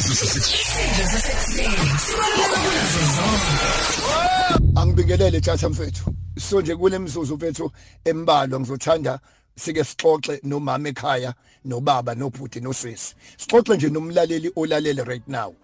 isidlo sasekuseni angibingelele tjatha mfethu. So nje kule mzuzu mfethu embalwa ngizothanda sike sixoxe nomama ekhaya nobaba nobhuti nosisi. Sixoxe nje nomlaleli olalele right now.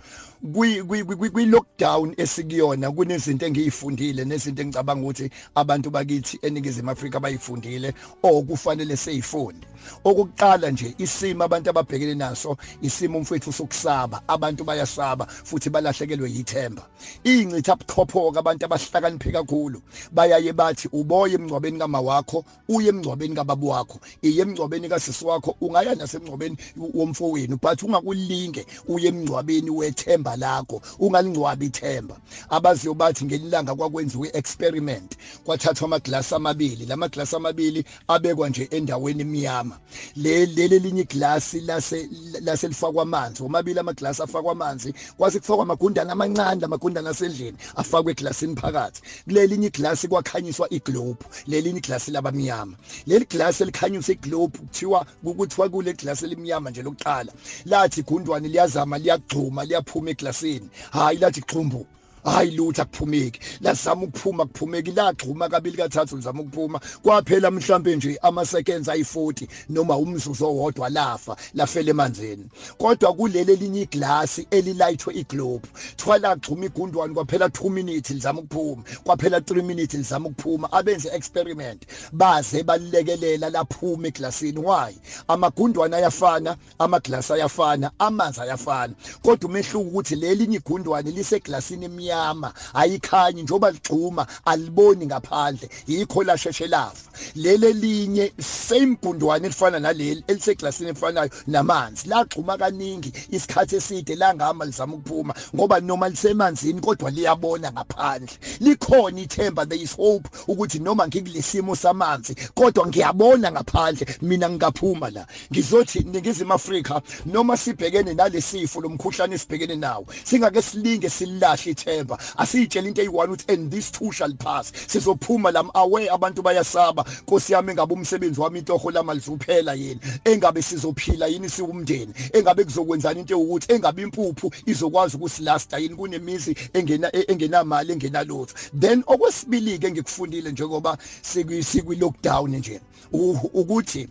Kwi lockdown esikuyona kunezinto engiyifundile nezinto engicabanga ukuthi abantu bakithi eningizimu Afrika bayifundile okufanele seyifunde okuqala nje isimo abantu ababhekene naso isimo umfethu sokusaba. Abantu bayasaba futhi balahlekelwe yithemba. Ingcitha buchophoka abantu abahlakaniphe kakhulu. Bayaye bathi uboye emngcwabeni kama wakho uye emngcwabeni kababu wakho iye emngcwabeni kasisi wakho ungaya nasemngcwabeni womfowenu but ungakulinge uye emngcwabeni wethemba lakho ungalingcwabi ithemba. Abaziyo bathi ngelilanga kwakwenziwe experiment kwathathwa amaglasi amabili. Lama glasi amabili abekwa nje endaweni emnyama. Le leli linye iglasi lase laselifakwa amanzi omabili amaglasi afakwa amanzi kwase kufakwa amagundana amancane lamagundana asendlini afakwe eglasini phakathi. Kuleli linye iglasi kwakhanyiswa iglobe leli linye iglasi labamnyama leli glasi elikhanyisa iglobe kuthiwa ukuthiwa kule glasi elimnyama nje lokuqala. Lathi gundwane liyazama liyagxuma liyaphuma eglasini. Hayi lathi xhumbu hayi lutho akuphumeki. Lazama ukuphuma kuphumeki lagxuma kabili kathathu lizama ukuphuma. Kwaphela mhlambe nje ama seconds ayi40 noma umzuzu owodwa lafa lafela emanzini. Kodwa kuleli linye iglasi elilayithwe iglobe thwala gxuma igundwani kwaphela 2 minutes lizama ukuphuma. Kwaphela 3 minutes lizama ukuphuma. Abenze experiment. Baze balilekelela laphuma eglasini. Why? Amagundwana ayafana amaglasi ayafana amanzi ayafana. Kodwa umehluko ukuthi lelinye igundwane liseglasini emnyama. Limnyama ayikhanyi njoba ligxuma aliboni ngaphandle. Yikho lasheshe lafa. Lele linye same bundwane elifana naleli eliseglasini efanayo namanzi. Lagxuma kaningi isikhathi eside langama lizama ukuphuma ngoba noma lisemanzini kodwa liyabona ngaphandle. Likhona ithemba there is hope ukuthi noma ngikulesimo samanzi kodwa ngiyabona ngaphandle mina ngingaphuma la. Ngizothi ningizima Afrika noma sibhekene nalesifo lomkhuhlane esibhekene nawo singake silinge silahle ithemba. November asiyitshela into eyi1 uthi and this too shall pass. Sizophuma lam away abantu bayasaba. Nkosi yami engabe umsebenzi wami intoho lama lizuphela yini? Engabe sizophila yini sikumndeni engabe kuzokwenzana into ukuthi engabe impuphu izokwazi ukusilasta yini? Kunemizi engena engenamali engenalutho. Then okwesibili ke ngikufundile njengoba sikwi lockdown nje ukuthi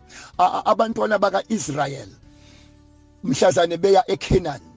abantwana baka Israel mhlazane beya eCanaan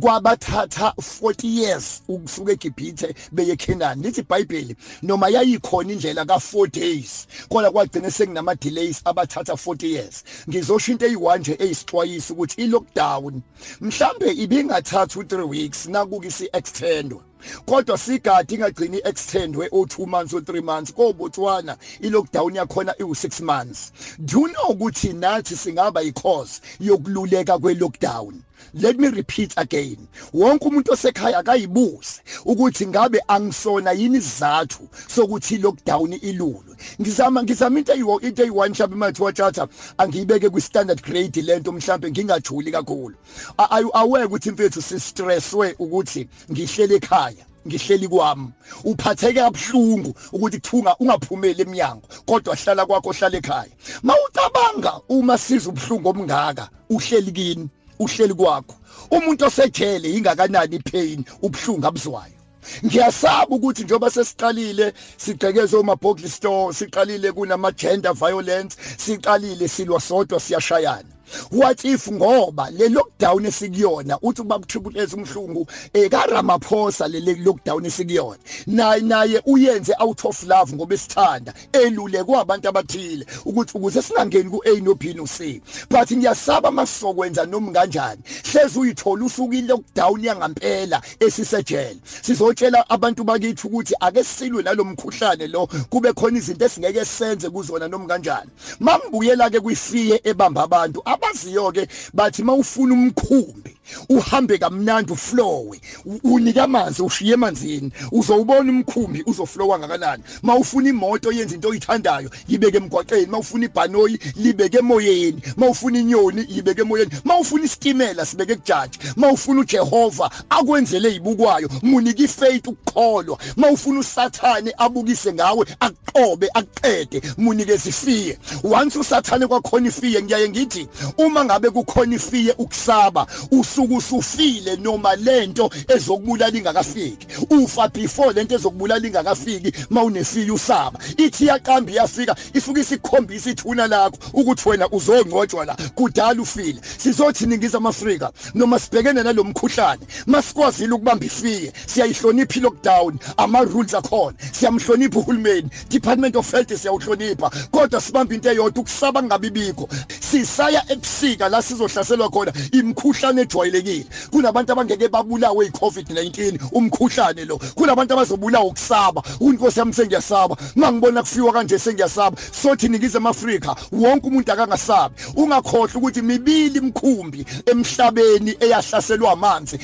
kwabathatha 40 years ukusuka eGibhithe beye eKenani lithi iBhayibheli noma yayikhona indlela ka4 days kodwa kwagcina sekunama delays abathatha 40 years. Ngizosho into eyi1 nje eyisixwayisa ukuthi ilockdown mhlambe ibingathatha u3 weeks nakuke si extendwe kodwa sigadi ingagcini extendwe o2 months o3 months. Ko Botswana ilockdown yakhona iu6 months. Do you know ukuthi nathi singaba yicause yokululeka kwelockdown? Let me repeat again. Wonke umuntu osekhaya akayibuze ukuthi ngabe angisona yini izathu sokuthi lockdown ilulwe. Ngizama ngizama into eyiwo into eyi1 mhlawumbe mathi wathatha angiyibeke kwi standard grade lento mhlawumbe ngingajuli kakhulu. Aweke ukuthi mfethu si stresswe ukuthi ngihlele ekhaya ngihleli kwami. Uphatheke abhlungu ukuthi kuthunga ungaphumeli eminyango kodwa hlala kwakho hlala ekhaya. Mawucabanga uma siza ubhlungu omngaka uhleli kini. Uhleli kwakho. Umuntu osejele ingakanani ipain ubhlungu abuzwayo. Ngiyasaba ukuthi njoba sesiqalile sigqekeze omabhokli store siqalile kunama gender violence siqalile silwa sodwa siyashayana. What if ngoba le lockdown esikuyona uthi ubaba triple S umhlungu eka Ramaphosa le lockdown esikuyona naye naye uyenze out of love ngoba esithanda elule kwabantu abathile ukuthi ukuze singangeni ku A no B no C but ngiyasaba masokwenza noma kanjani hleze uyithola usuku lockdown yangampela esisejele. Sizotshela abantu bakithi ukuthi ake silwe nalomkhuhlane lo kube khona izinto esingeke senze kuzona noma kanjani. Mambuyela ke kwifiye ebamba abantu abaziyo ke bathi mawufuna umkhumbi uhambe kamnandi uflowe. Unika amanzi ushiye emanzini. Uzowubona umkhumbi uzoflowa ngakanani mawufuna imoto yenza into oyithandayo yibeke emgwaqeni. Mawufuna ibhanoyi libeke emoyeni. Mawufuna inyoni yibeke emoyeni. Mawufuna isitimela sibeke kujaji. Mawufuna uJehova akwenzele izibukwayo munika ifaith ukukholwa. Mawufuna usathane abukise ngawe aqobe aqede. Munike isifiye once usathane kwakhona ifiye ngiyaye ngithi uma ngabe kukhona ifiye ukusaba usuku usufile noma lento ezokubulala ingakafiki. Ufa before lento ezokubulala ingakafiki mawunefiye usaba. Ithi yaqamba iyafika isuke isikhombisa ithuna lakho ukuthi wena uzongcotshwa la. Kudala ufile. Sizothi ningiza Afrika noma sibhekene nalomkhuhlane masikwazile ukubamba ifiye. Siyayihlonipha lockdown ama rules akhona. Siyamhlonipha uhulumeni department of health siyawuhlonipha. Kodwa sibamba into eyodwa ukusaba ngabibikho sisaya ebusika la sizohlaselwa khona imkhuhlane ejwayelekile kunabantu abangeke babulawe iCovid-19 umkhuhlane lo. Kunabantu abazobulawa ukusaba. Unkosi yami sengiyasaba. Mangibona kufiwa kanje sengiyasaba. Sothi nikizwe Afrika wonke umuntu akangasabi. Ungakhohlwa ukuthi mibili imkhumbi emhlabeni eyahlaselwa amanzi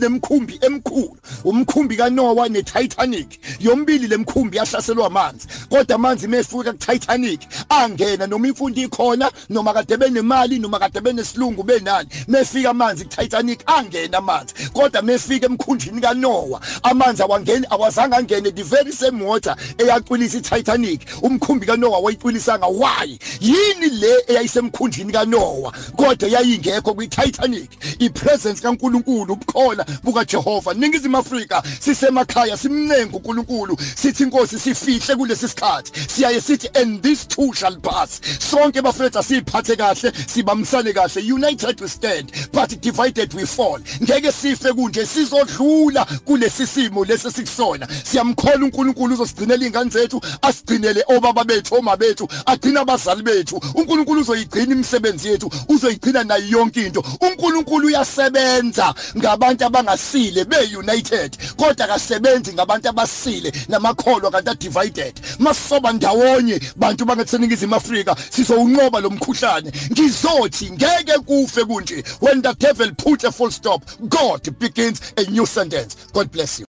nemkhumbi emkhulu. Umkhumbi kaNoah neTitanic. Yombili lemkhumbi yahlaselwa amanzi. Kodwa amanzi mefika kuTitanic angena. Noma imfundo ikhona noma kade benemali noma kade benesilungu benani. Mefika amanzi kuTitanic angena amanzi kodwa mefika emkhunjini kaNoah amanzi awangeni awazange angene the very same water eyaqwilisa iTitanic. Umkhumbi kaNoah wayiqwilisanga why? Yini le eyayisemkhunjini kaNoah? Kodwa yayingekho kwiTitanic. Ipresence kaNkuluNkulu ubukhola buka Jehova ningizimu Afrika sisemakhaya simnenga uNkulunkulu. Sithi inkosi sifihle kulesi sikhathi. Siyaye sithi and this too shall pass sonke bafethu asiphathe kahle sibamsane kahle. United we stand but divided we fall. Ngeke sife kunje sizodlula kulesi simo lesi sikusona siyamkhola uNkulunkulu uzosigcinela ingane zethu asigcinele obaba bethu oma bethu agcina abazali bethu. uNkulunkulu uzoyigcina imisebenzi yethu uzoyigcina nayo yonke into. uNkulunkulu uyasebenza ngabantu abangasile be-united kodwa akasebenzi ngabantu abasile namakholwa kanti adivided. Masisoba ndawonye bantu bangaseningizimu Afrika sizowunqoba lo mkhuhlane. Ngizothi ngeke kufe kunje when the devil put a full stop. God begins a new sentence. God bless you.